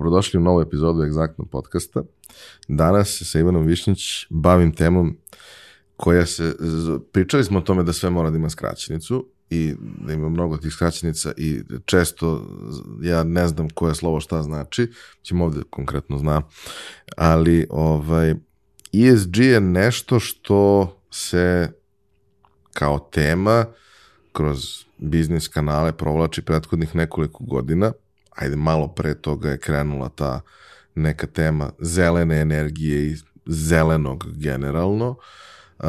Dobrodošli u novu epizodu Egzaktno podcasta. Danas se sa Ivanom Višnjić bavim temom koja se, pričali smo o tome da sve mora da ima skraćenicu i da ima mnogo tih skraćenica i često ja ne znam koje slovo šta znači, ćemo ovde konkretno zna, ali ovaj, ESG je nešto što se kao tema kroz biznis kanale provlači prethodnih nekoliko godina, ajde malo pre toga je krenula ta neka tema zelene energije i zelenog generalno, uh,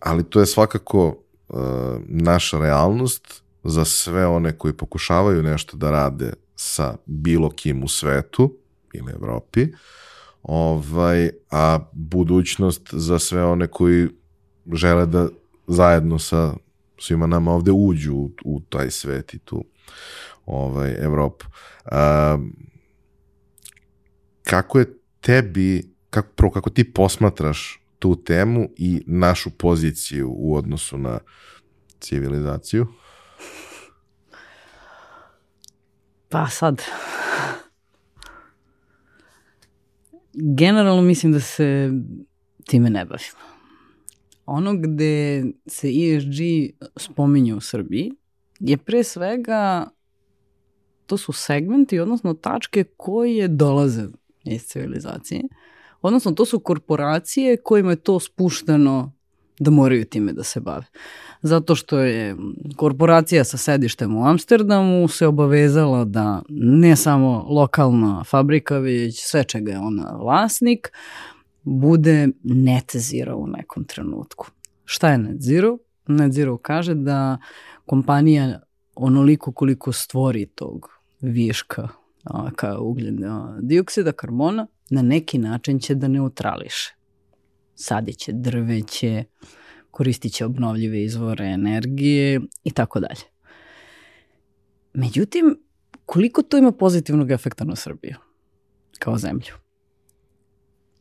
ali to je svakako naša realnost za sve one koji pokušavaju nešto da rade sa bilo kim u svetu ili Evropi, ovaj, a budućnost za sve one koji žele da zajedno sa svima nama ovde uđu u, u taj svet i tu ovaj, Evropu. Um, kako je tebi, kako, prvo kako ti posmatraš tu temu i našu poziciju u odnosu na civilizaciju? Pa sad, generalno mislim da se time ne bavimo. Ono gde se ESG spominje u Srbiji je pre svega to su segmenti, odnosno tačke koje dolaze iz civilizacije. Odnosno, to su korporacije kojima je to spušteno da moraju time da se bave. Zato što je korporacija sa sedištem u Amsterdamu se obavezala da ne samo lokalna fabrika, već sve čega je ona vlasnik, bude net zero u nekom trenutku. Šta je net zero? Net zero kaže da kompanija onoliko koliko stvori tog viška kao ugljen dioksida, karbona, na neki način će da neutrališe. Sadiće drveće, koristit će obnovljive izvore energije i tako dalje. Međutim, koliko to ima pozitivnog efekta na Srbiju kao zemlju?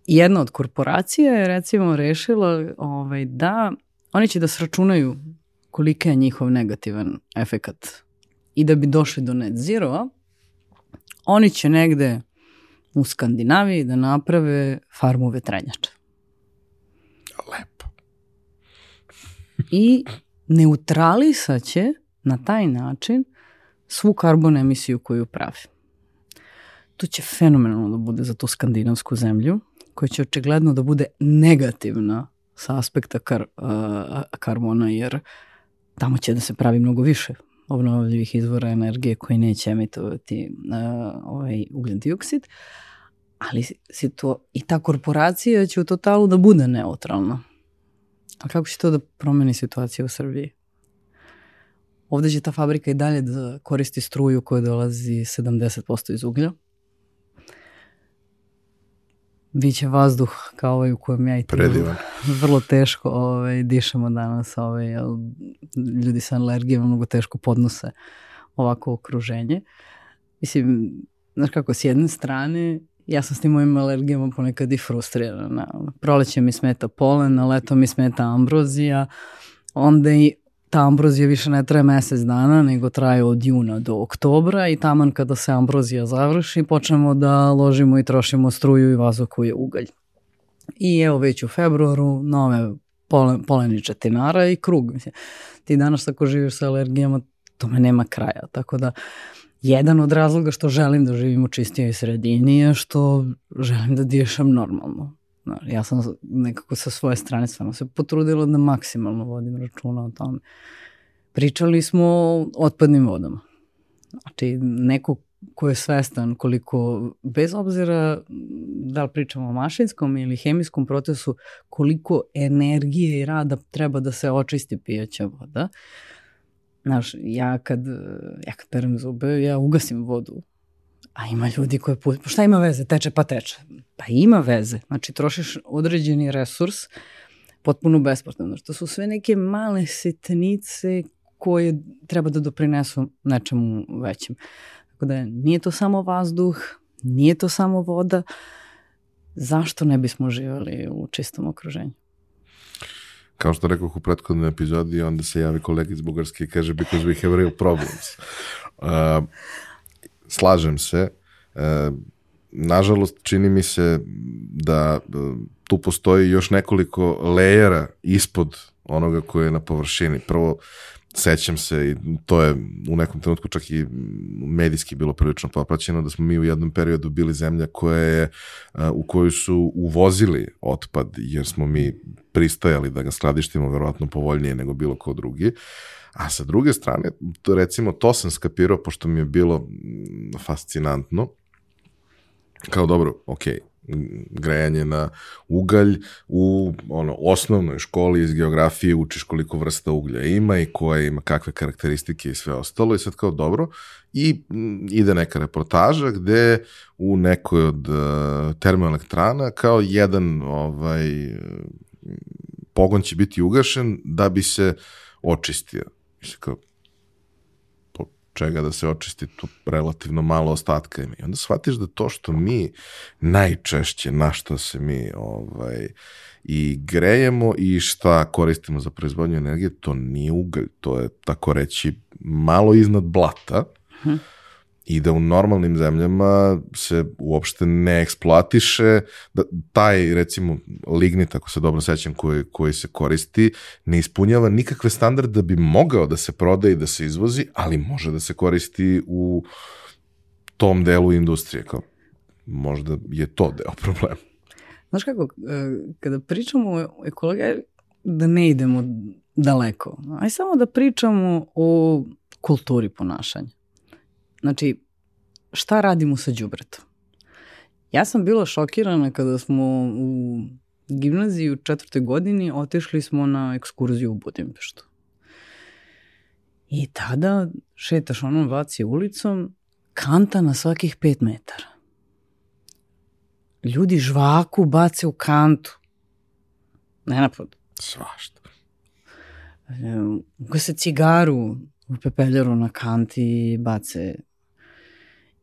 Jedna od korporacija je recimo rešila ovaj, da oni će da sračunaju kolika je njihov negativan efekat i da bi došli do net zero, oni će negde u Skandinaviji da naprave farmu vetrenjača. Lepo. I neutralisaće na taj način svu karbon emisiju koju pravi. To će fenomenalno da bude za tu skandinavsku zemlju, koja će očigledno da bude negativna sa aspekta kar, uh, karbona, jer tamo će da se pravi mnogo više obnovljivih izvora energije koji neće emitovati uh, ovaj ugljen dioksid, ali to, i ta korporacija će u totalu da bude neutralna. A kako će to da promeni situaciju u Srbiji? Ovde će ta fabrika i dalje da koristi struju koja dolazi 70% iz uglja, Biće vazduh kao ovaj u kojem ja i ti vrlo teško ovaj, dišemo danas. Ovaj, ljudi sa alergijama mnogo teško podnose ovako okruženje. Mislim, znaš kako, s jedne strane ja sam s tim mojim alergijama ponekad i frustrirana. Proleće mi smeta polen, na leto mi smeta ambrozija, onda i ta ambrozija više ne traje mesec dana, nego traje od juna do oktobra i taman kada se ambrozija završi, počnemo da ložimo i trošimo struju i vazokuje ugalj. I evo već u februaru nove polen, poleni četinara i krug. Mislim, ti danas ako živiš sa alergijama, tome nema kraja. Tako da, jedan od razloga što želim da živim u čistijoj sredini je što želim da dišem normalno. Ja sam nekako sa svoje strane stvarno se potrudila da maksimalno vodim računa o tome. Pričali smo o otpadnim vodama. Znači, neko ko je svestan koliko, bez obzira da li pričamo o mašinskom ili hemijskom procesu, koliko energije i rada treba da se očisti pijaća voda. Znaš, ja kad, ja kad perem zube, ja ugasim vodu A ima ljudi koji. Pa šta ima veze? Teče pa teče. Pa ima veze. Znači, trošiš određeni resurs potpuno besplatno. Znači, to su sve neke male sitnice koje treba da doprinesu nečemu većem. Tako da nije to samo vazduh, nije to samo voda. Zašto ne bismo živali u čistom okruženju? Kao što rekao u prethodnoj epizodi, onda se javi kolega iz Bugarske i kaže because we have real problems. Uh, slažem se. E, nažalost, čini mi se da e, tu postoji još nekoliko lejera ispod onoga koje je na površini. Prvo, sećam se i to je u nekom trenutku čak i medijski bilo prilično popraćeno da smo mi u jednom periodu bili zemlja koja je u koju su uvozili otpad jer smo mi pristajali da ga skladištimo verovatno povoljnije nego bilo ko drugi. A sa druge strane, to, recimo, to sam skapirao, pošto mi je bilo fascinantno, kao dobro, okej, grejanje na ugalj u ono osnovnoj školi iz geografije učiš koliko vrsta uglja ima i koja ima kakve karakteristike i sve ostalo i sad kao dobro i ide neka reportaža gde u nekoj od uh, termoelektrana kao jedan ovaj pogon će biti ugašen da bi se očistio. Mislim kao, čega da se očisti tu relativno malo ostatka ima. I onda shvatiš da to što mi najčešće, na što se mi ovaj, i grejemo i šta koristimo za proizvodnju energije, to nije ugalj, to je tako reći malo iznad blata. Hmm i da u normalnim zemljama se uopšte ne eksploatiše, da taj recimo lignit, ako se dobro sećam, koji, koji se koristi, ne ispunjava nikakve standarde da bi mogao da se proda i da se izvozi, ali može da se koristi u tom delu industrije. Kao, možda je to deo problema. Znaš kako, e, kada pričamo o ekologiji, da ne idemo daleko, aj samo da pričamo o kulturi ponašanja. Znači, šta radimo sa đubretom? Ja sam bila šokirana kada smo u gimnaziji u četvrtoj godini otišli smo na ekskurziju u Budimpeštu. I tada šetaš onom vaci ulicom, kanta na svakih pet metara. Ljudi žvaku bace u kantu. Ne napad. Svašta. Ugase cigaru u pepeljaru na kanti bace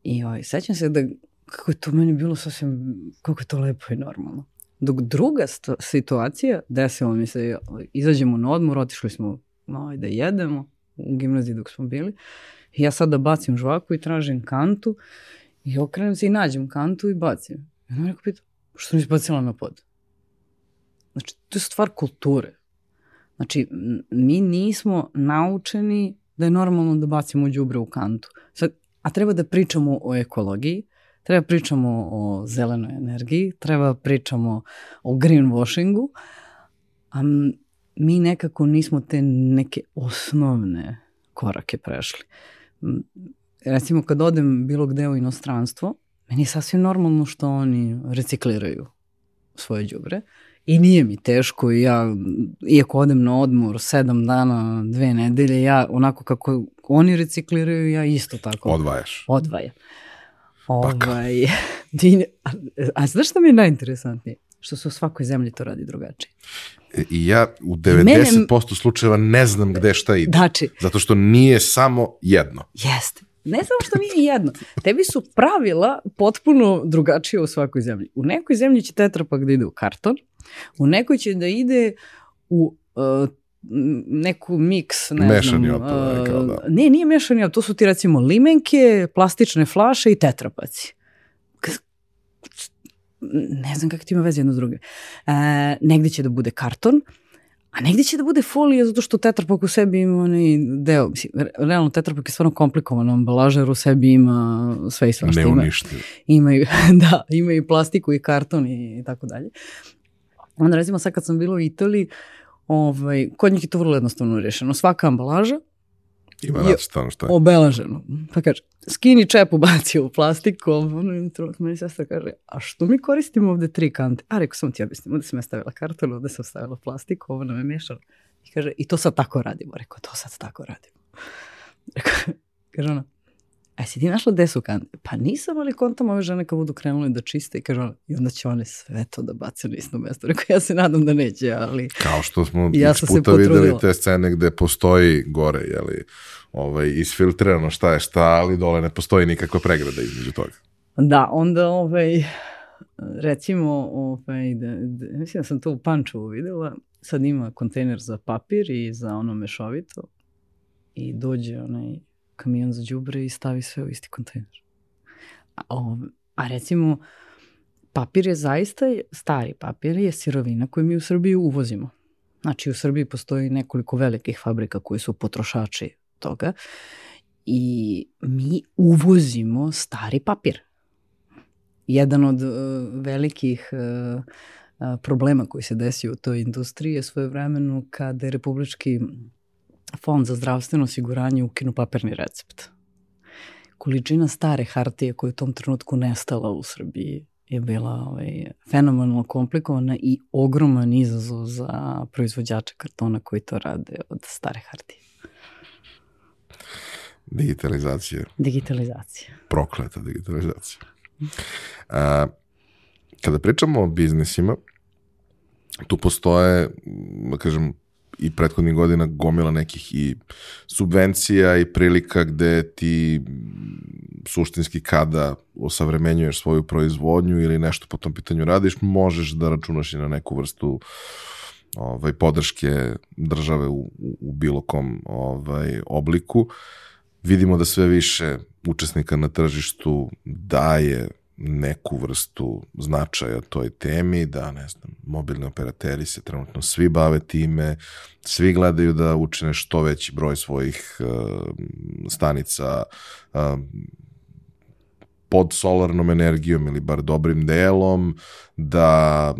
I ovaj, sećam se da kako je to meni bilo sasvim, kako je to lepo i normalno. Dok druga situacija, desilo mi se, izađemo na odmor, otišli smo ovaj, da jedemo u gimnaziji dok smo bili. I ja sad da bacim žvaku i tražim kantu i okrenem se i nađem kantu i bacim. I ona rekao pita, što nisi bacila na pod? Znači, to je stvar kulture. Znači, mi nismo naučeni da je normalno da bacimo đubre u kantu. Sad, a treba da pričamo o ekologiji, treba pričamo o zelenoj energiji, treba pričamo o greenwashingu, a mi nekako nismo te neke osnovne korake prešli. Recimo kad odem bilo gde u inostranstvo, meni je sasvim normalno što oni recikliraju svoje đubre i nije mi teško i ja, iako odem na odmor sedam dana, dve nedelje, ja onako kako oni recikliraju, ja isto tako. Odvajaš. Odvajam. Ovaj, a, a znaš što mi je najinteresantnije? Što se u svakoj zemlji to radi drugačije. E, I ja u 90% Mene, slučajeva ne znam gde šta ide. Znači, zato što nije samo jedno. Jeste. Ne samo što nije jedno. Tebi su pravila potpuno drugačije u svakoj zemlji. U nekoj zemlji će tetrapak da ide u karton, u nekoj će da ide u uh, neku miks, ne mešani znam. Mešani otpad, uh, da. Ne, nije mešani otpad, to su ti recimo limenke, plastične flaše i tetrapaci. Ne znam kako ti ima veze jedno s drugim. Uh, negde će da bude karton, a negde će da bude folija zato što tetrapak u sebi ima onaj deo, mislim, realno tetrapak je stvarno komplikovan ambalaža jer u sebi ima sve i. Ne uništi. Ima, ima, da, ima i plastiku i karton i, i tako dalje. Onda recimo sad kad sam bila u Italiji, ovaj, kod njih je to vrlo jednostavno rešeno. Svaka ambalaža ima nacrtano šta je. Obeleženo. Pa kaže, skini čep ubacio u plastiku, ono, meni sestra kaže, a što mi koristimo ovde tri kante? A rekao sam ti objasnim, ovde sam ja stavila karton, ovde sam stavila plastiku, ovo nam je mešano. I kaže, i to sad tako radimo. Rekao, to sad tako radimo. Rekao, kaže ona, a si ti našla gde su kante? Pa nisam, ali kontam ove žene kad budu krenule da čiste i ona, i onda će one sve to da bace na isto mesto. Rekao, ja se nadam da neće, ali... Kao što smo ja puta videli te scene gde postoji gore, jeli, ovaj, isfiltrirano šta je šta, ali dole ne postoji nikakva pregrada između toga. Da, onda ovaj, recimo, ovaj, da, da, mislim da sam to u Pančevu videla, sad ima kontejner za papir i za ono mešovito i dođe onaj kamion za đubre i stavi sve u isti kontejner. A, a recimo, papir je zaista, stari papir je sirovina koju mi u Srbiji uvozimo. Znači u Srbiji postoji nekoliko velikih fabrika koji su potrošači toga i mi uvozimo stari papir. Jedan od uh, velikih uh, problema koji se desio u toj industriji je svoje vremenu kada je Republički fond za zdravstveno osiguranje ukinu papirni recept. Količina stare hartije koja je u tom trenutku nestala u Srbiji je bila ovaj, fenomenalno komplikovana i ogroman izazov za proizvođače kartona koji to rade od stare hartije. Digitalizacija. Digitalizacija. Prokleta digitalizacija. A, kada pričamo o biznisima, tu postoje, da kažem, i prethodnih godina gomila nekih i subvencija i prilika gde ti suštinski kada osavremenjuješ svoju proizvodnju ili nešto po tom pitanju radiš, možeš da računaš i na neku vrstu ovaj, podrške države u, u bilo kom ovaj, obliku. Vidimo da sve više učesnika na tržištu daje neku vrstu značaja toj temi, da ne znam, mobilni operateri se trenutno svi bave time, svi gledaju da učine što veći broj svojih uh, stanica uh, pod solarnom energijom ili bar dobrim delom, da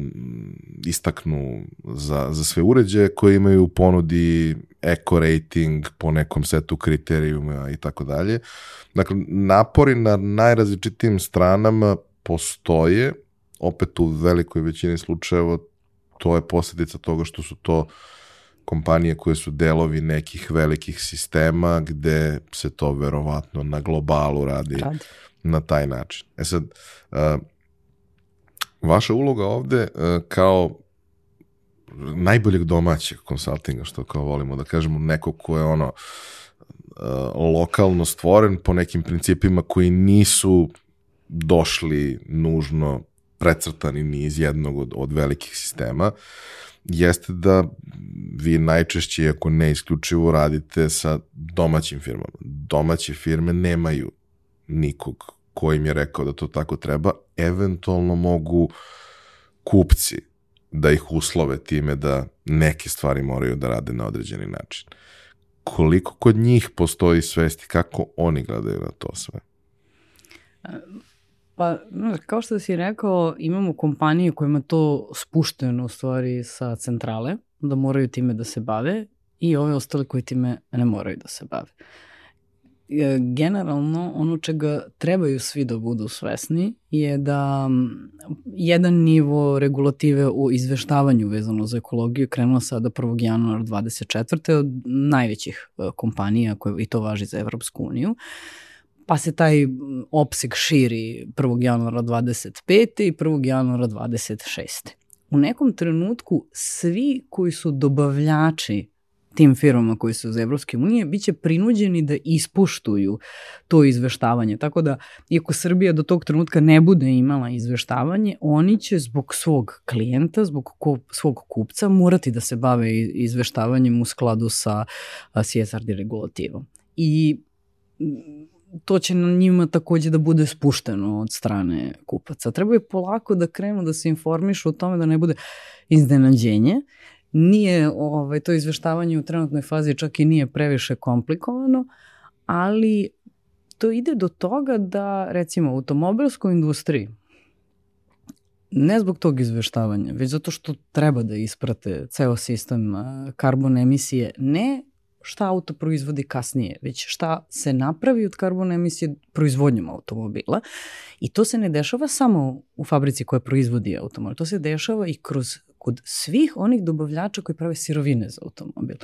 istaknu za, za sve uređaje koje imaju u ponudi eco rating po nekom setu kriterijuma i tako dalje. Dakle, napori na najrazličitijim stranama postoje, opet u velikoj većini slučajeva to je posljedica toga što su to kompanije koje su delovi nekih velikih sistema gde se to verovatno na globalu radi, radi. Na taj način. E sad, uh, vaša uloga ovde uh, kao najboljeg domaćeg konsultinga, što kao volimo da kažemo, neko ko je ono lokalno stvoren po nekim principima koji nisu došli nužno precrtani ni iz jednog od, od velikih sistema, jeste da vi najčešće, ako ne isključivo, radite sa domaćim firmama. Domaće firme nemaju nikog ko im je rekao da to tako treba, eventualno mogu kupci da ih uslove time da neke stvari moraju da rade na određeni način. Koliko kod njih postoji svesti, kako oni gledaju na to sve? Pa, kao što si rekao, imamo kompanije kojima to spušteno u stvari sa centrale, da moraju time da se bave i ove ostale koji time ne moraju da se bave. E, generalno, ono čega trebaju svi da budu svesni je da jedan nivo regulative u izveštavanju vezano za ekologiju krenuo sada 1. januara 24. od najvećih e, kompanija, koje, i to važi za Evropsku uniju, pa se taj opseg širi 1. januara 25. i 1. januara 26. U nekom trenutku svi koji su dobavljači tim firmama koji su iz Evropske unije biće prinuđeni da ispuštuju to izveštavanje. Tako da, iako Srbija do tog trenutka ne bude imala izveštavanje, oni će zbog svog klijenta, zbog ko, svog kupca morati da se bave izveštavanjem u skladu sa CSRD regulativom. I to će na njima takođe da bude spušteno od strane kupaca. Treba je polako da krenu da se informišu o tome da ne bude iznenađenje. Nije ovaj, to izveštavanje u trenutnoj fazi čak i nije previše komplikovano, ali to ide do toga da recimo u automobilskoj industriji ne zbog tog izveštavanja, već zato što treba da isprate ceo sistem karbon emisije, ne šta auto proizvodi kasnije, već šta se napravi od karbona emisije proizvodnjom automobila. I to se ne dešava samo u fabrici koja proizvodi automobil, to se dešava i kroz kod svih onih dobavljača koji prave sirovine za automobil.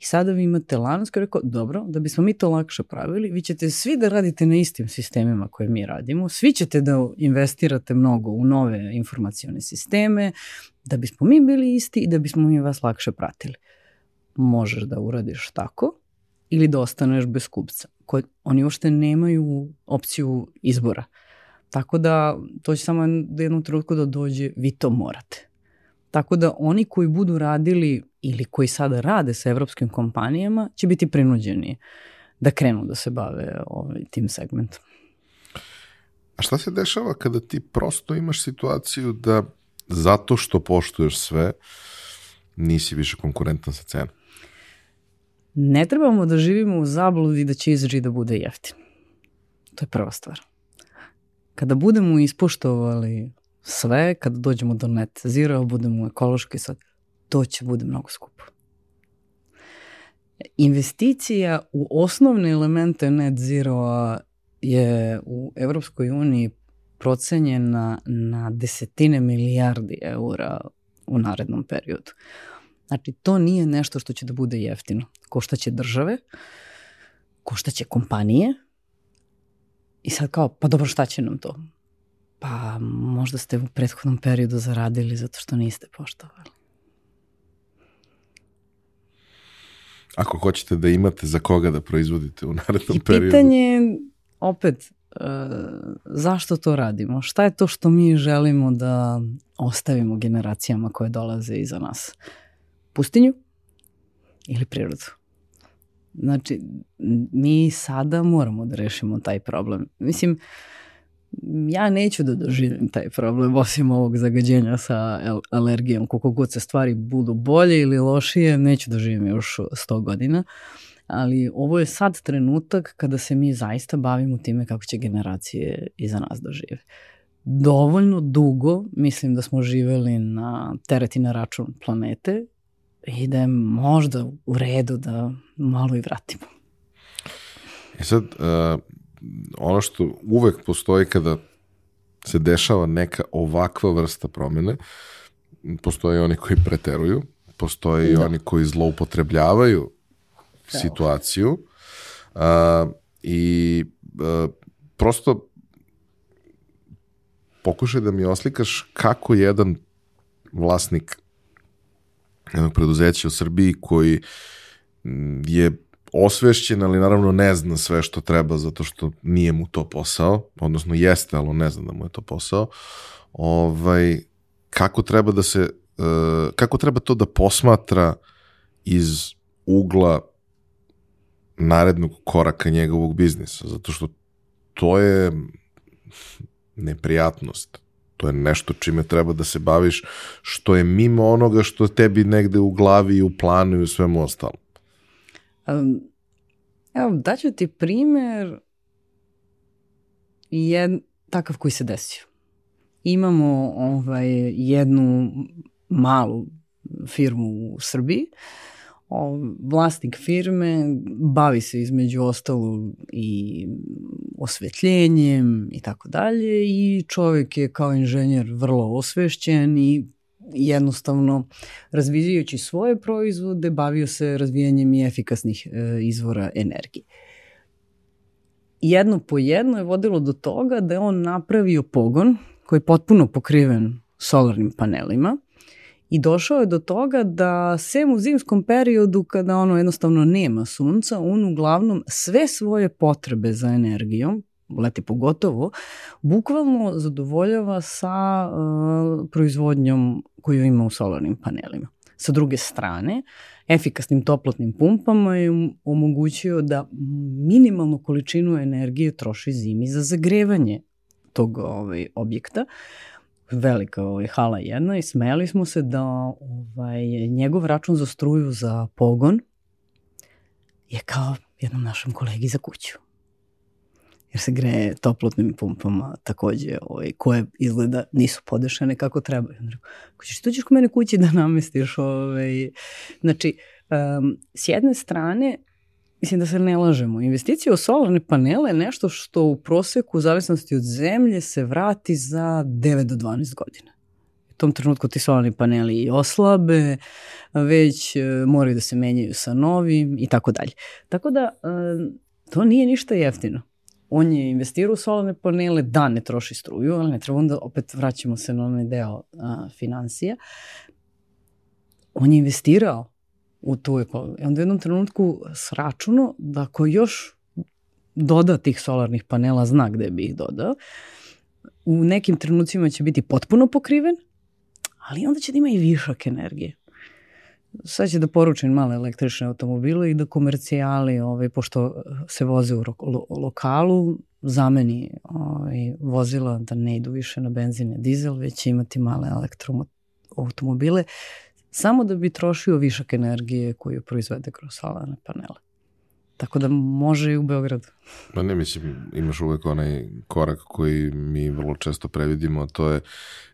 I sada vi imate lanac koji je rekao, dobro, da bismo mi to lakše pravili, vi ćete svi da radite na istim sistemima koje mi radimo, svi ćete da investirate mnogo u nove informacione sisteme, da bismo mi bili isti i da bismo mi vas lakše pratili možeš da uradiš tako ili da ostaneš bez kupca. Ko, oni uopšte nemaju opciju izbora. Tako da to će samo do jednog trenutku da dođe, vi to morate. Tako da oni koji budu radili ili koji sada rade sa evropskim kompanijama će biti prinuđeni da krenu da se bave ovaj, tim segmentom. A šta se dešava kada ti prosto imaš situaciju da zato što poštuješ sve, nisi više konkurentan sa cenom? Ne trebamo da živimo u zabludi da će izraži da bude jeftin. To je prva stvar. Kada budemo ispoštovali sve, kada dođemo do net zero, budemo ekološki sad, to će bude mnogo skupo. Investicija u osnovne elemente net zero je u Evropskoj uniji procenjena na desetine milijardi eura u narednom periodu. Znači, to nije nešto što će da bude jeftino. Koštaće države, koštaće kompanije i sad kao, pa dobro, šta će nam to? Pa možda ste u prethodnom periodu zaradili zato što niste poštovali. Ako hoćete da imate za koga da proizvodite u narednom periodu. I pitanje, opet, e, zašto to radimo? Šta je to što mi želimo da ostavimo generacijama koje dolaze iza nas? Pustinju ili prirodu? Znači, mi sada moramo da rešimo taj problem. Mislim, ja neću da doživim taj problem osim ovog zagađenja sa alergijom. Koliko god se stvari budu bolje ili lošije, neću da živim još 100 godina. Ali ovo je sad trenutak kada se mi zaista bavimo time kako će generacije iza nas da žive. Dovoljno dugo mislim da smo živeli na teret i na račun planete i da je možda u redu da malo i vratimo. I e sad, uh, ono što uvek postoji kada se dešava neka ovakva vrsta promene, postoje oni koji preteruju, postoje i da. oni koji zloupotrebljavaju Kao. situaciju uh, i uh, prosto pokušaj da mi oslikaš kako jedan vlasnik jednog preduzeća u Srbiji koji je osvešćen, ali naravno ne zna sve što treba zato što nije mu to posao, odnosno jeste, ali ne zna da mu je to posao, ovaj, kako treba da se, uh, kako treba to da posmatra iz ugla narednog koraka njegovog biznisa, zato što to je neprijatnost. To je nešto čime treba da se baviš, što je mimo onoga što tebi negde u glavi i u planu i u svemu ostalom. Um, evo, daću ti primer jed, takav koji se desio. Imamo ovaj, jednu malu firmu u Srbiji, o, vlasnik firme bavi se između ostalo i osvetljenjem i tako dalje i čovjek je kao inženjer vrlo osvešćen i jednostavno razvijajući svoje proizvode bavio se razvijanjem i efikasnih e, izvora energije. Jedno po jedno je vodilo do toga da je on napravio pogon koji je potpuno pokriven solarnim panelima i došao je do toga da sem u zimskom periodu kada ono jednostavno nema sunca, on uglavnom sve svoje potrebe za energijom leti pogotovo, bukvalno zadovoljava sa uh, proizvodnjom koju ima u solarnim panelima. Sa druge strane, efikasnim toplotnim pumpama je omogućio da minimalnu količinu energije troši zimi za zagrevanje tog ovaj, objekta. Velika ovaj, hala jedna i smeli smo se da ovaj, njegov račun za struju za pogon je kao jednom našem kolegi za kuću jer se greje toplotnim pumpama takođe, ovaj, koje izgleda nisu podešene kako treba. On rekao, ko ćeš dođeš kod mene kući da namestiš? Ovaj. Znači, um, s jedne strane, mislim da se ne lažemo, investicija u solarne panele je nešto što u proseku, u zavisnosti od zemlje, se vrati za 9 do 12 godina. U tom trenutku ti solarni paneli i oslabe, već e, moraju da se menjaju sa novim i tako dalje. Tako da, to nije ništa jeftino on je investirao u solarne panele, da ne troši struju, ali ne treba onda opet vraćamo se na onaj deo a, financija. On je investirao u tu ekologiju. I onda u jednom trenutku sračuno da ako još doda tih solarnih panela, zna gde bi ih dodao, u nekim trenucima će biti potpuno pokriven, ali onda će da ima i višak energije. Sad će da poručim male električne automobile i da komercijali, ovaj, pošto se voze u lo, lokalu, zameni ovaj, vozila da ne idu više na benzin i dizel, već će imati male elektroautomobile, samo da bi trošio višak energije koju proizvede kroz solarne panele. Tako da može i u Beogradu. Pa ne, mislim, imaš uvek onaj korak koji mi vrlo često previdimo, to je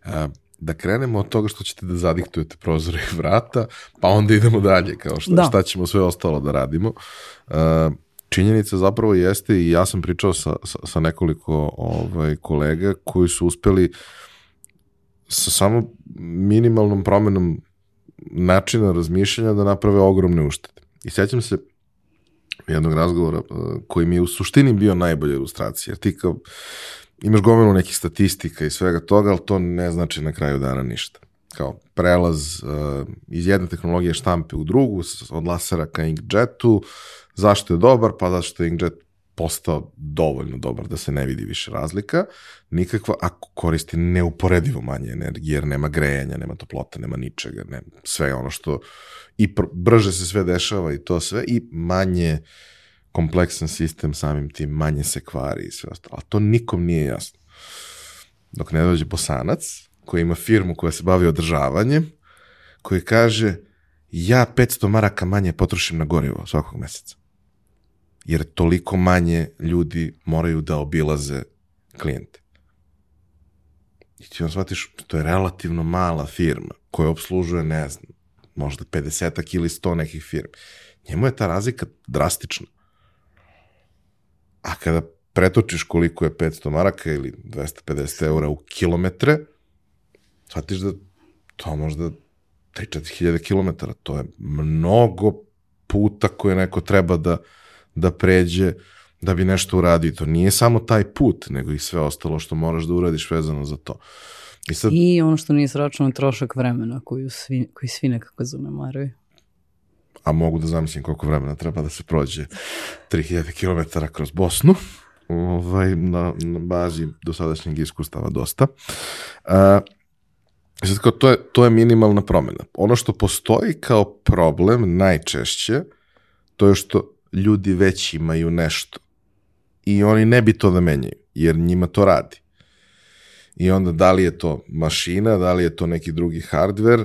a, da krenemo od toga što ćete da zadiktujete prozore i vrata, pa onda idemo dalje, kao šta, da. šta ćemo sve ostalo da radimo. A, činjenica zapravo jeste i ja sam pričao sa, sa, sa nekoliko ovaj, kolega koji su uspeli sa samo minimalnom promenom načina razmišljanja da naprave ogromne uštede. I sećam se jednog razgovora uh, koji mi je u suštini bio najbolja ilustracija. Jer ti kao imaš gomilu nekih statistika i svega toga, ali to ne znači na kraju dana ništa. Kao prelaz uh, iz jedne tehnologije štampe u drugu, od lasera ka inkjetu, zašto je dobar? Pa zato što je inkjet postao dovoljno dobar da se ne vidi više razlika, nikakva, ako koristi neuporedivo manje energije, jer nema grejanja, nema toplota, nema ničega, nema sve ono što i brže se sve dešava i to sve, i manje kompleksan sistem samim tim, manje se kvari i sve ostalo. A to nikom nije jasno. Dok ne dođe bosanac, koji ima firmu koja se bavi održavanjem, koji kaže, ja 500 maraka manje potrošim na gorivo svakog meseca jer toliko manje ljudi moraju da obilaze klijente. I ti on shvatiš, to je relativno mala firma koja obslužuje, ne znam, možda 50 ili 100 nekih firmi. Njemu je ta razlika drastična. A kada pretočiš koliko je 500 maraka ili 250 eura u kilometre, shvatiš da to možda 3-4 hiljade kilometara, to je mnogo puta koje neko treba da da pređe da bi nešto uradio. To nije samo taj put, nego i sve ostalo što moraš da uradiš vezano za to. I, sad, I ono što nije sračeno trošak vremena koju svi, koji svi nekako zanemaruju. A mogu da zamislim koliko vremena treba da se prođe 3000 km kroz Bosnu ovaj, na, na bazi dosadašnjeg iskustava dosta. A, sad kao, to, je, to je minimalna promena. Ono što postoji kao problem najčešće, to je što ljudi već imaju nešto. I oni ne bi to da menjaju, jer njima to radi. I onda da li je to mašina, da li je to neki drugi hardware,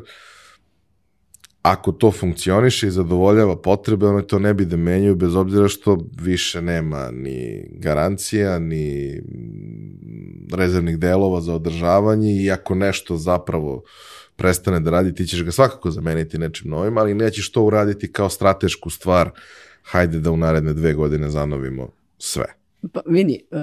ako to funkcioniše i zadovoljava potrebe, oni to ne bi da menjaju, bez obzira što više nema ni garancija, ni rezervnih delova za održavanje i ako nešto zapravo prestane da radi, ti ćeš ga svakako zameniti nečim novim, ali nećeš to uraditi kao stratešku stvar hajde da u naredne dve godine zanovimo sve. Pa vidi, e,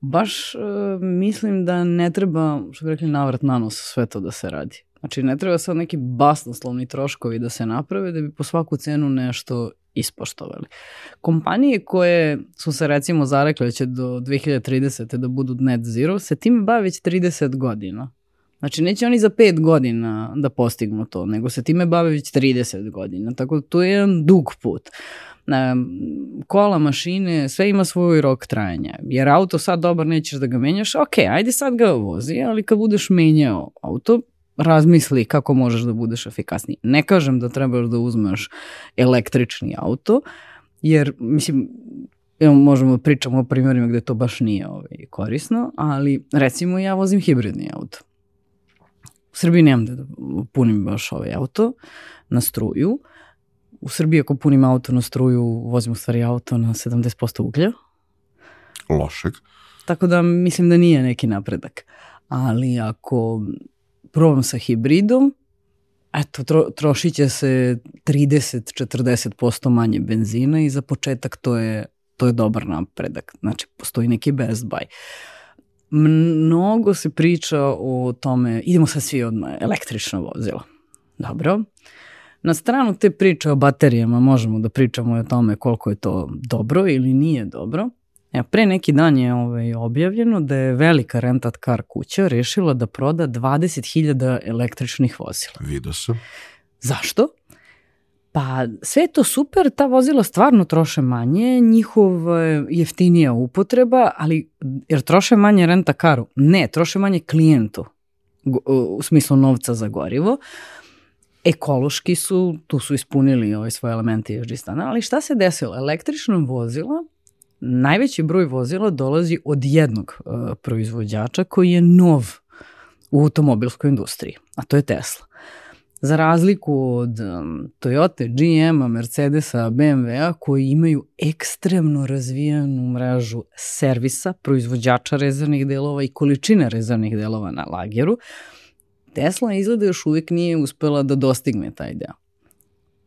baš e, mislim da ne treba, što bi rekli, navrat na nos sve to da se radi. Znači, ne treba sad neki basnoslovni troškovi da se naprave da bi po svaku cenu nešto ispoštovali. Kompanije koje su se recimo zarekle će do 2030. da budu net zero, se time bave već 30 godina. Znači, neće oni za pet godina da postignu to, nego se time bave već 30 godina. Tako da to je jedan dug put. Kola, mašine, sve ima svoj rok trajanja. Jer auto sad dobar, nećeš da ga menjaš, ok, ajde sad ga vozi, ali kad budeš menjao auto, razmisli kako možeš da budeš efikasniji. Ne kažem da trebaš da uzmeš električni auto, jer, mislim, možemo da pričamo o primjerima gde to baš nije ovaj, korisno, ali recimo ja vozim hibridni auto. U Srbiji nemam da punim baš ovaj auto na struju. U Srbiji ako punim auto na struju, vozim u stvari auto na 70% uglja. Lošeg. Tako da mislim da nije neki napredak. Ali ako probam sa hibridom, eto, tro, trošit će se 30-40% manje benzina i za početak to je, to je dobar napredak. Znači, postoji neki best buy. Mnogo se priča o tome, idemo sad svi odmah, električno vozilo. Dobro. Na stranu te priče o baterijama možemo da pričamo o tome koliko je to dobro ili nije dobro. Evo, pre neki dan je ovaj, objavljeno da je velika rentat car kuća rešila da proda 20.000 električnih vozila. Vidio sam. Zašto? Pa sve je to super, ta vozila stvarno troše manje, njihov e, jeftinija upotreba, ali jer troše manje renta karu? Ne, troše manje klijentu u smislu novca za gorivo. ekološki su, tu su ispunili ove svoje elemente ESG stana, ali šta se desilo? Električno vozila, najveći broj vozila dolazi od jednog uh, proizvođača koji je nov u automobilskoj industriji, a to je Tesla. Za razliku od um, Toyota, GM-a, Mercedesa, BMW-a koji imaju ekstremno razvijenu mrežu servisa, proizvođača rezervnih delova i količine rezervnih delova na lageru, Tesla izgleda još uvijek nije uspela da dostigne taj deo.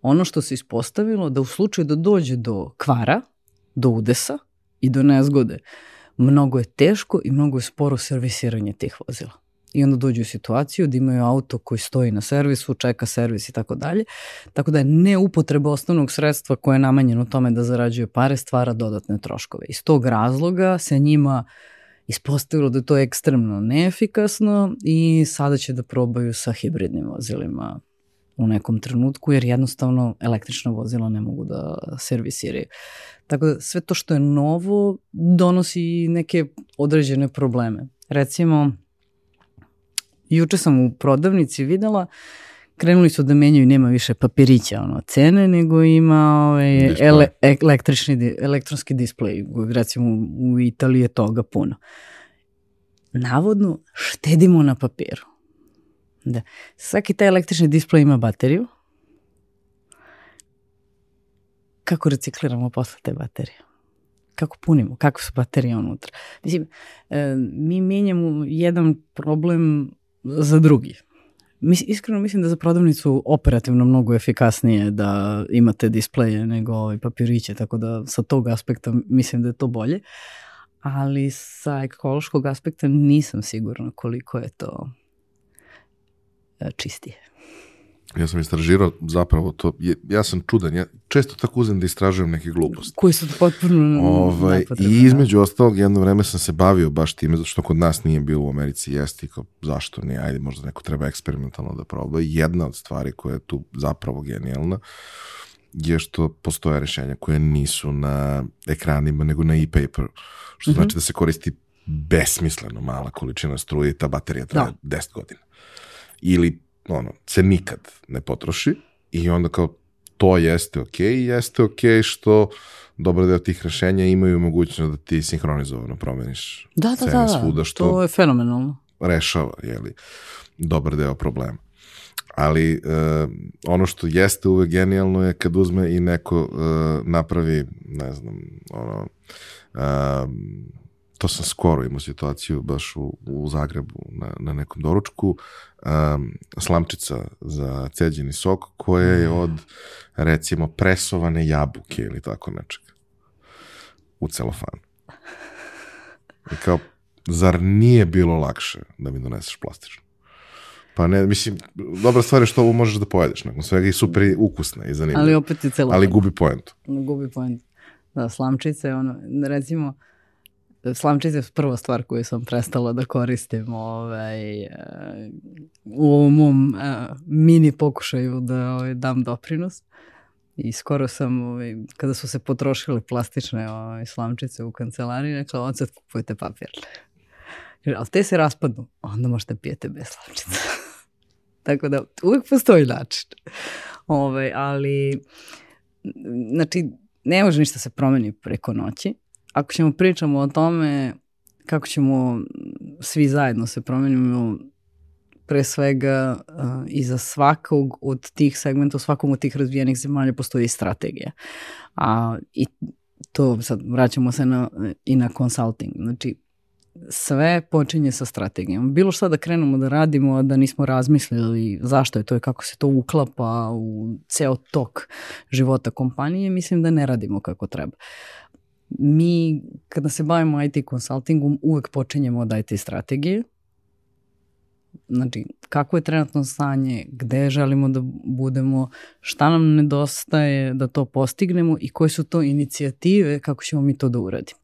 Ono što se ispostavilo da u slučaju da dođe do kvara, do udesa i do nezgode, mnogo je teško i mnogo je sporo servisiranje tih vozila i onda dođu u situaciju da imaju auto koji stoji na servisu, čeka servis i tako dalje. Tako da je neupotreba osnovnog sredstva koje je namanjeno tome da zarađuje pare stvara dodatne troškove. Iz tog razloga se njima ispostavilo da je to ekstremno neefikasno i sada će da probaju sa hibridnim vozilima u nekom trenutku, jer jednostavno električna vozila ne mogu da servisiraju. Tako da sve to što je novo donosi neke određene probleme. Recimo, Juče sam u prodavnici videla krenuli su da menjaju, nema više papirića ono, cene, nego ima ovaj, ele, električni, elektronski displej. Recimo u Italiji je toga puno. Navodno štedimo na papiru. Da. Svaki taj električni displej ima bateriju. Kako recikliramo posle te baterije? kako punimo, kako su baterije unutra. Mislim, e, mi menjamo jedan problem za drugi. Mis, iskreno mislim da za prodavnicu operativno mnogo efikasnije da imate displeje nego ovaj papiriće, tako da sa tog aspekta mislim da je to bolje. Ali sa ekološkog aspekta nisam sigurna koliko je to čistije. Ja sam istražirao zapravo to, ja sam čudan, ja često tako uzem da istražujem neke gluposti. Koji su potpuno ovaj, I između ostalog jedno vreme sam se bavio baš time, zato što kod nas nije bilo u Americi jesti, kao zašto nije, ajde možda neko treba eksperimentalno da proba. Jedna od stvari koja je tu zapravo genijalna je što postoje rešenja koje nisu na ekranima, nego na e-paper, što mm -hmm. znači da se koristi besmisleno mala količina struje i ta baterija traje da. 10 godina. Ili ono, se nikad ne potroši i onda kao to jeste ok, jeste ok što dobar deo tih rešenja imaju mogućnost da ti sinhronizovano promeniš da, da, da, da. svuda, što to je fenomenalno. Rešava, jeli, dobar deo problema. Ali uh, ono što jeste uvek genijalno je kad uzme i neko uh, napravi, ne znam, ono, uh, to sam skoro imao situaciju baš u, u Zagrebu na, na nekom doručku, um, slamčica za ceđeni sok koja je od recimo presovane jabuke ili tako nečeg u celofanu. I kao, zar nije bilo lakše da mi doneseš plastično? Pa ne, mislim, dobra stvar je što ovo možeš da pojedeš nakon svega i super ukusna i zanimljiva. Ali opet je celofan. Ali gubi poentu. Gubi poentu. Da, slamčice, ono, recimo, slamčice je prva stvar koju sam prestala da koristim ovaj, e, u ovom mom uh, mini pokušaju da ovaj, dam doprinos. I skoro sam, ovaj, kada su se potrošile plastične ovaj, slamčice u kancelariji, rekla, odsad kupujete papir. Ali te se raspadnu, onda možete pijete bez slamčica. Tako da uvek postoji način. Ovaj, ali, znači, ne može ništa se promeni preko noći ako ćemo pričamo o tome kako ćemo svi zajedno se promenimo pre svega uh, za svakog od tih segmenta, u svakom od tih razvijenih zemalja postoji strategija. A, I to sad vraćamo se na, i na consulting. Znači, sve počinje sa strategijom. Bilo šta da krenemo da radimo, a da nismo razmislili zašto je to i kako se to uklapa u ceo tok života kompanije, mislim da ne radimo kako treba mi kada se bavimo IT konsultingom uvek počinjemo od IT strategije. Znači, kako je trenutno stanje, gde želimo da budemo, šta nam nedostaje da to postignemo i koje su to inicijative kako ćemo mi to da uradimo.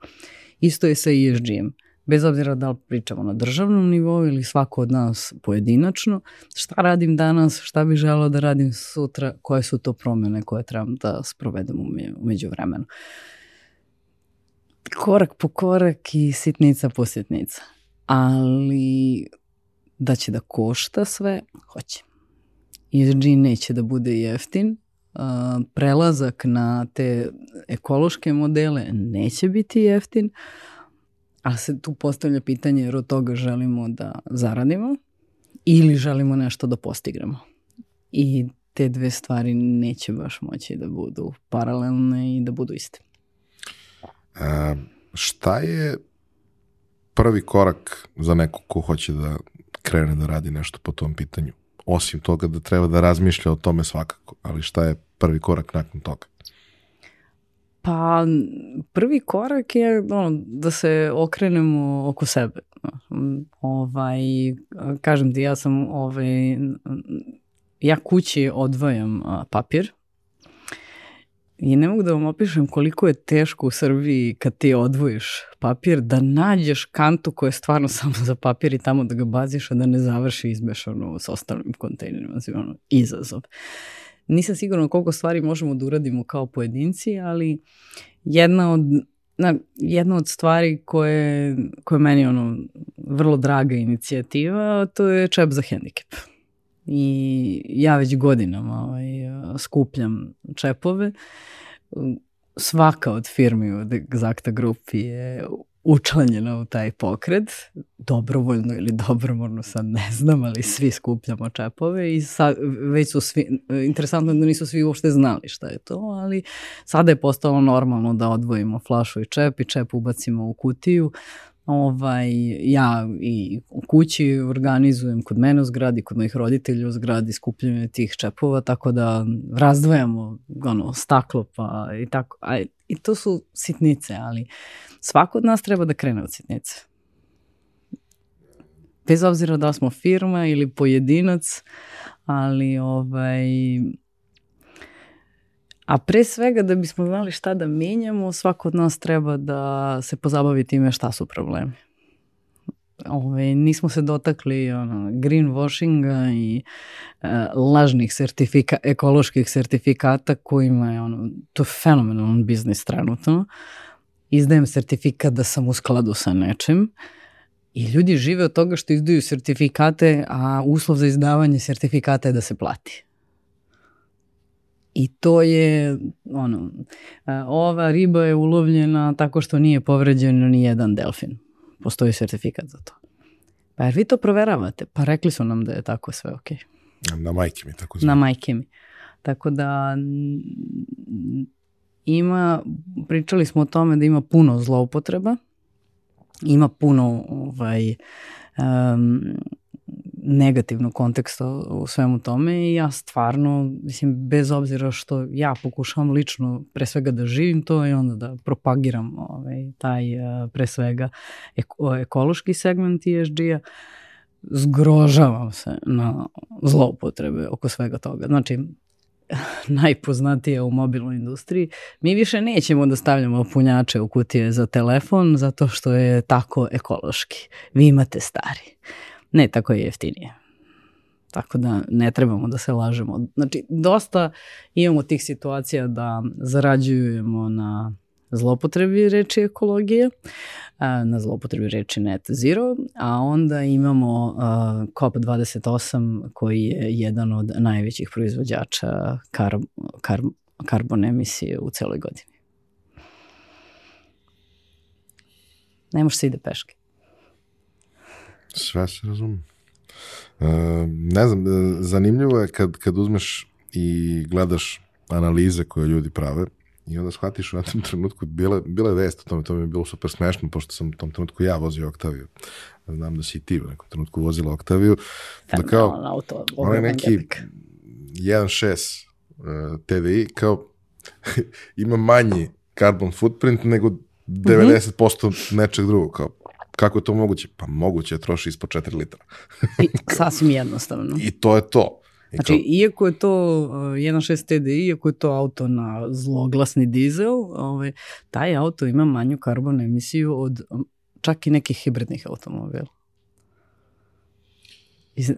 Isto je sa ESG-em. Bez obzira da li pričamo na državnom nivou ili svako od nas pojedinačno, šta radim danas, šta bih želeo da radim sutra, koje su to promene koje trebam da sprovedem umeđu vremenu. Uh, korak po korak i sitnica po sitnica. Ali da će da košta sve, hoće. ESG neće da bude jeftin, prelazak na te ekološke modele neće biti jeftin, a se tu postavlja pitanje jer od toga želimo da zaradimo ili želimo nešto da postignemo. I te dve stvari neće baš moći da budu paralelne i da budu iste. Šta je prvi korak za neko ko hoće da krene da radi nešto po tom pitanju? Osim toga da treba da razmišlja o tome svakako, ali šta je prvi korak nakon toga? Pa prvi korak je ono, da se okrenemo oko sebe. Ovaj, kažem ti, ja sam ovaj, ja kući odvajam papir i ne mogu da vam opišem koliko je teško u Srbiji kad ti odvojiš papir da nađeš kantu koja je stvarno samo za papir i tamo da ga baziš a da ne završi izmešano s ostalim kontejnerima. Znači, ono, izazov. Nisam sigurna koliko stvari možemo da uradimo kao pojedinci, ali jedna od na, jedna od stvari koje, koje meni ono vrlo draga inicijativa, to je čep za hendikep. I ja već godinama ovaj, skupljam čepove. Svaka od firmi od Exacta Group je učlanjena u taj pokret, dobrovoljno ili dobromorno sad ne znam, ali svi skupljamo čepove i sad, već su svi, interesantno da nisu svi uopšte znali šta je to, ali sada je postalo normalno da odvojimo flašu i čep i čep ubacimo u kutiju, ovaj, ja i u kući organizujem kod mene u zgradi, kod mojih roditelja u zgradi skupljanje tih čepova, tako da razdvajamo ono, staklo pa i tako. A, I to su sitnice, ali svako od nas treba da krene od sitnice. Bez obzira da smo firma ili pojedinac, ali ovaj, A pre svega da bismo znali šta da menjamo, svako od nas treba da se pozabavi time šta su problemi. Ove, nismo se dotakli ono, greenwashinga i e, lažnih sertifika, ekoloških sertifikata kojima je ono, to je fenomenalan biznis trenutno. Izdajem sertifikat da sam u skladu sa nečim i ljudi žive od toga što izdaju sertifikate, a uslov za izdavanje sertifikata je da se plati. I to je, ono, ova riba je ulovljena tako što nije povređen ni jedan delfin. Postoji sertifikat za to. Pa jer vi to proveravate? Pa rekli su nam da je tako sve ok. Na majke mi tako znam. Na majke mi. Tako da ima, pričali smo o tome da ima puno zloupotreba, ima puno ovaj, um, negativnog konteksta u svemu tome i ja stvarno, mislim, bez obzira što ja pokušavam lično pre svega da živim to i onda da propagiram ovaj, taj eh, pre svega eko, ekološki segment ESG-a, zgrožavam se na zloupotrebe oko svega toga. Znači, najpoznatije u mobilnoj industriji, mi više nećemo da stavljamo punjače u kutije za telefon zato što je tako ekološki. Vi imate stari. Ne, tako je jeftinije. Tako da ne trebamo da se lažemo. Znači, dosta imamo tih situacija da zarađujemo na zlopotrebi reči ekologije, na zlopotrebi reči net zero, a onda imamo COP28 koji je jedan od najvećih proizvođača kar, kar, karbon emisije u celoj godini. Ne može se ide peške. Sve se razumem. Uh, ne znam, e, zanimljivo je kad, kad uzmeš i gledaš analize koje ljudi prave i onda shvatiš u jednom trenutku, bila, bila je vest o tome, to mi je bilo super smešno, pošto sam u tom trenutku ja vozio Octaviju. Znam da si i ti u nekom trenutku vozila Octaviju. Da kao, auto, onaj neki 1.6 uh, TDI, kao ima manji carbon footprint nego 90% mm -hmm. nečeg drugog, kao Kako je to moguće? Pa moguće je troši ispod 4 litra. I, sasvim jednostavno. I to je to. I znači, kao... iako je to uh, 1.6 TDI, iako je to auto na zloglasni dizel, ovaj, taj auto ima manju karbon emisiju od čak i nekih hibridnih automobila. Iz,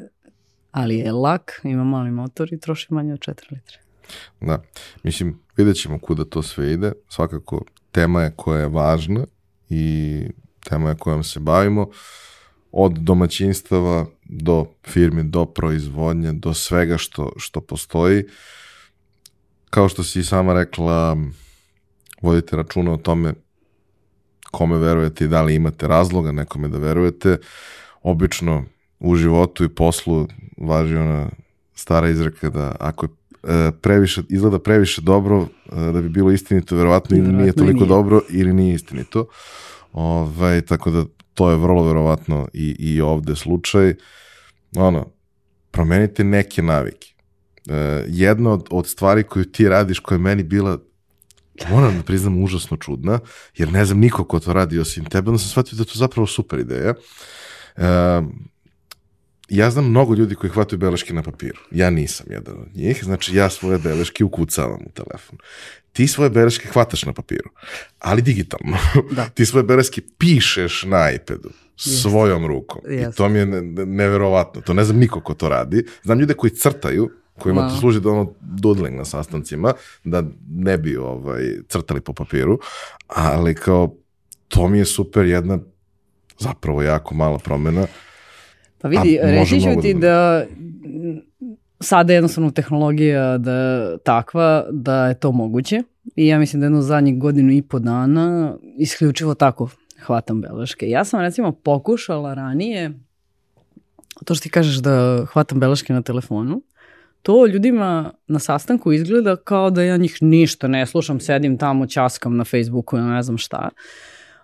ali je lak, ima mali motor i troši manje od 4 litre. Da, mislim, vidjet ćemo kuda to sve ide. Svakako, tema je koja je važna i tema je kojom se bavimo. od domaćinstava do firme, do proizvodnje, do svega što, što postoji. Kao što si sama rekla, vodite računa o tome kome verujete i da li imate razloga nekome da verujete. Obično u životu i poslu važi ona stara izreka da ako je e, previše, izgleda previše dobro e, da bi bilo istinito, verovatno ili nije toliko nije. dobro ili nije istinito. Ove, ovaj, tako da to je vrlo verovatno i, i ovde slučaj. Ono, promenite neke navike. E, jedna od, od stvari koju ti radiš koja je meni bila moram da priznam užasno čudna, jer ne znam niko ko to radi osim tebe, onda sam shvatio da je to zapravo super ideja. E, ja znam mnogo ljudi koji hvataju beleške na papiru. Ja nisam jedan od njih, znači ja svoje beleške ukucavam u telefon. Ti svoje beleške hvataš na papiru, ali digitalno. Da. Ti svoje beleške pišeš na iPadu svojom rukom. Yes. I to mi je neverovatno. To ne znam niko ko to radi. Znam ljude koji crtaju, kojima wow. to služi da ono doodling na sastancima, da ne bi ovaj, crtali po papiru, ali kao to mi je super jedna zapravo jako mala promena Pa vidi, reći ću ti da, da sada je jednostavno tehnologija da takva da je to moguće i ja mislim da jedno zadnjih godinu i po dana isključivo tako hvatam beleške. Ja sam recimo pokušala ranije to što ti kažeš da hvatam beleške na telefonu, to ljudima na sastanku izgleda kao da ja njih ništa ne slušam, sedim tamo, časkam na Facebooku ili ne znam šta.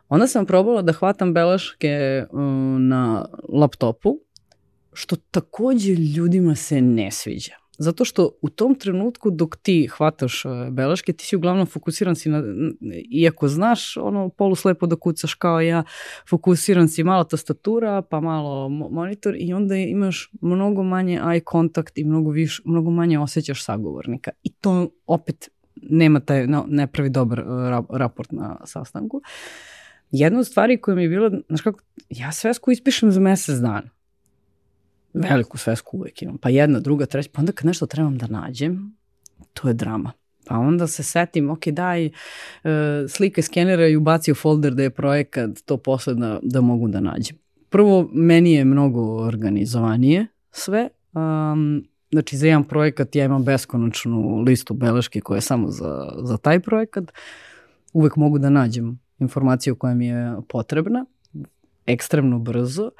Onda sam probala da hvatam beleške na laptopu što takođe ljudima se ne sviđa. Zato što u tom trenutku dok ti hvataš e, beleške, ti si uglavnom fokusiran si na, iako znaš ono poluslepo da kucaš kao ja, fokusiran si malo tastatura, pa malo monitor i onda imaš mnogo manje eye contact i mnogo, viš, mnogo manje osjećaš sagovornika. I to opet nema taj, ne pravi dobar uh, raport na sastanku. Jedna od stvari koja mi je bila, znaš kako, ja svesku ispišem za mesec dana Veliku svesku uvek imam. Pa jedna, druga, treća. Pa onda kad nešto trebam da nađem, to je drama. Pa onda se setim, ok, daj uh, slike skenera i ubaci u folder da je projekat to posle da, da mogu da nađem. Prvo, meni je mnogo organizovanije sve. Um, znači, za jedan projekat ja imam beskonačnu listu beleške koja je samo za, za taj projekat. Uvek mogu da nađem informaciju koja mi je potrebna, ekstremno brzo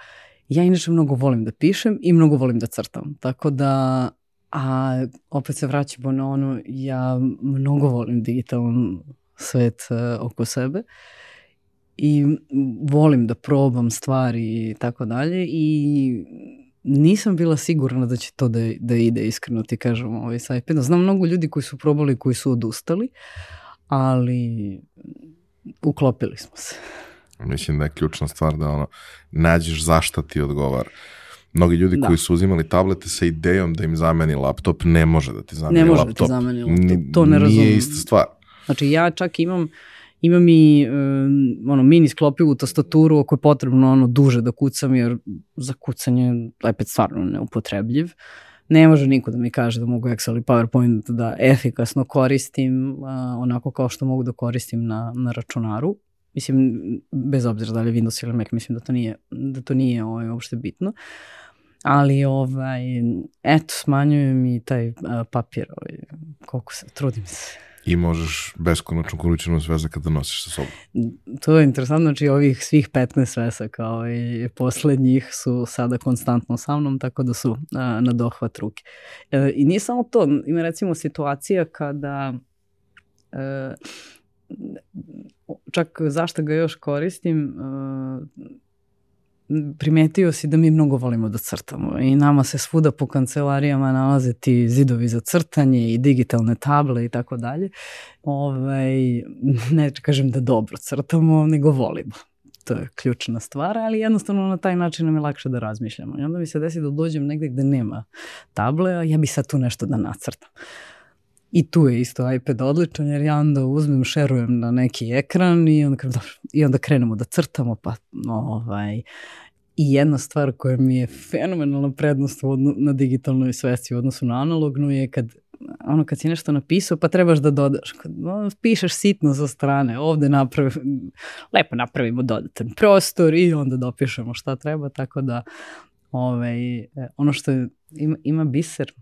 Ja inače mnogo volim da pišem i mnogo volim da crtam. Tako da, a opet se vraćamo na ono, ja mnogo volim digitalan svet uh, oko sebe i volim da probam stvari i tako dalje i nisam bila sigurna da će to da, da ide iskreno ti kažem ovaj sa. Znam mnogo ljudi koji su probali koji su odustali, ali uklopili smo se. Mislim da je ključna stvar da ono, nađeš zašta ti odgovara. Mnogi ljudi da. koji su uzimali tablete sa idejom da im zameni laptop, ne može da ti zameni laptop. Ne može laptop. da ti zameni laptop, to ne razumem. Nije ista stvar. Znači ja čak imam imam i um, ono mini sklopivu tastaturu ako je potrebno ono duže da kucam jer za kucanje iPad stvarno neupotrebljiv. Ne može niko da mi kaže da mogu Excel i PowerPoint da efikasno koristim uh, onako kao što mogu da koristim na, na računaru. Mislim, bez obzira da li je Windows ili Mac, mislim da to nije, da to nije ovaj, uopšte bitno. Ali, ovaj, eto, smanjujem i taj uh, papir, ovaj, koliko se, trudim se. I možeš beskonačnu količinu svezaka da nosiš sa sobom. To je interesantno, znači ovih svih 15 svezaka ovaj, poslednjih su sada konstantno sa mnom, tako da su a, na dohvat ruke. E, I nije samo to, ima recimo situacija kada e, čak zašto ga još koristim, uh, primetio si da mi mnogo volimo da crtamo i nama se svuda po kancelarijama nalaze ti zidovi za crtanje i digitalne table i tako dalje. Ovaj, ne kažem da dobro crtamo, nego volimo. To je ključna stvar, ali jednostavno na taj način nam je lakše da razmišljamo. I onda mi se desi da dođem negde gde nema table, a ja bi sad tu nešto da nacrtam. I tu je isto iPad odličan jer ja onda uzmem, šerujem na neki ekran i onda, dobro, i onda krenemo da crtamo pa ovaj, I jedna stvar koja mi je fenomenalna prednost odno, na digitalnoj svesti u odnosu na analognu je kad ono kad si nešto napisao pa trebaš da dodaš. Kad pišeš sitno sa strane, ovde napravi, lepo napravimo dodatan prostor i onda dopišemo šta treba, tako da ovaj, e, ono što je, ima, ima biser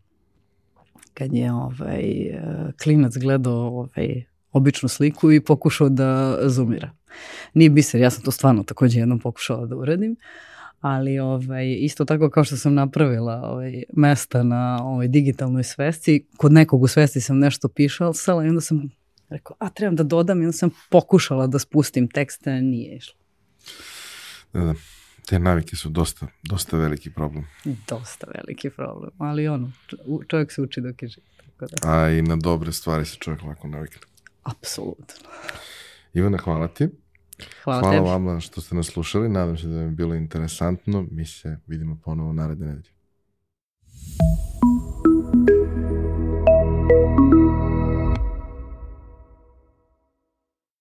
kad je ovaj, klinac gledao ovaj, običnu sliku i pokušao da zoomira. Nije biser, ja sam to stvarno takođe jednom pokušala da uradim, ali ovaj, isto tako kao što sam napravila ovaj, mesta na ovaj, digitalnoj svesci, kod nekog u svesci sam nešto pišala i onda sam rekao, a trebam da dodam i onda sam pokušala da spustim tekst, nije išlo. Da, da. Te navike su dosta, dosta veliki problem. Dosta veliki problem, ali ono, čovjek se uči dok je živ. Tako da. A i na dobre stvari se čovjek lako navikne. Apsolutno. Ivana, hvala ti. Hvala, hvala tebi. vama što ste nas slušali. Nadam se da vam je bilo interesantno. Mi se vidimo ponovo naredne nedelje.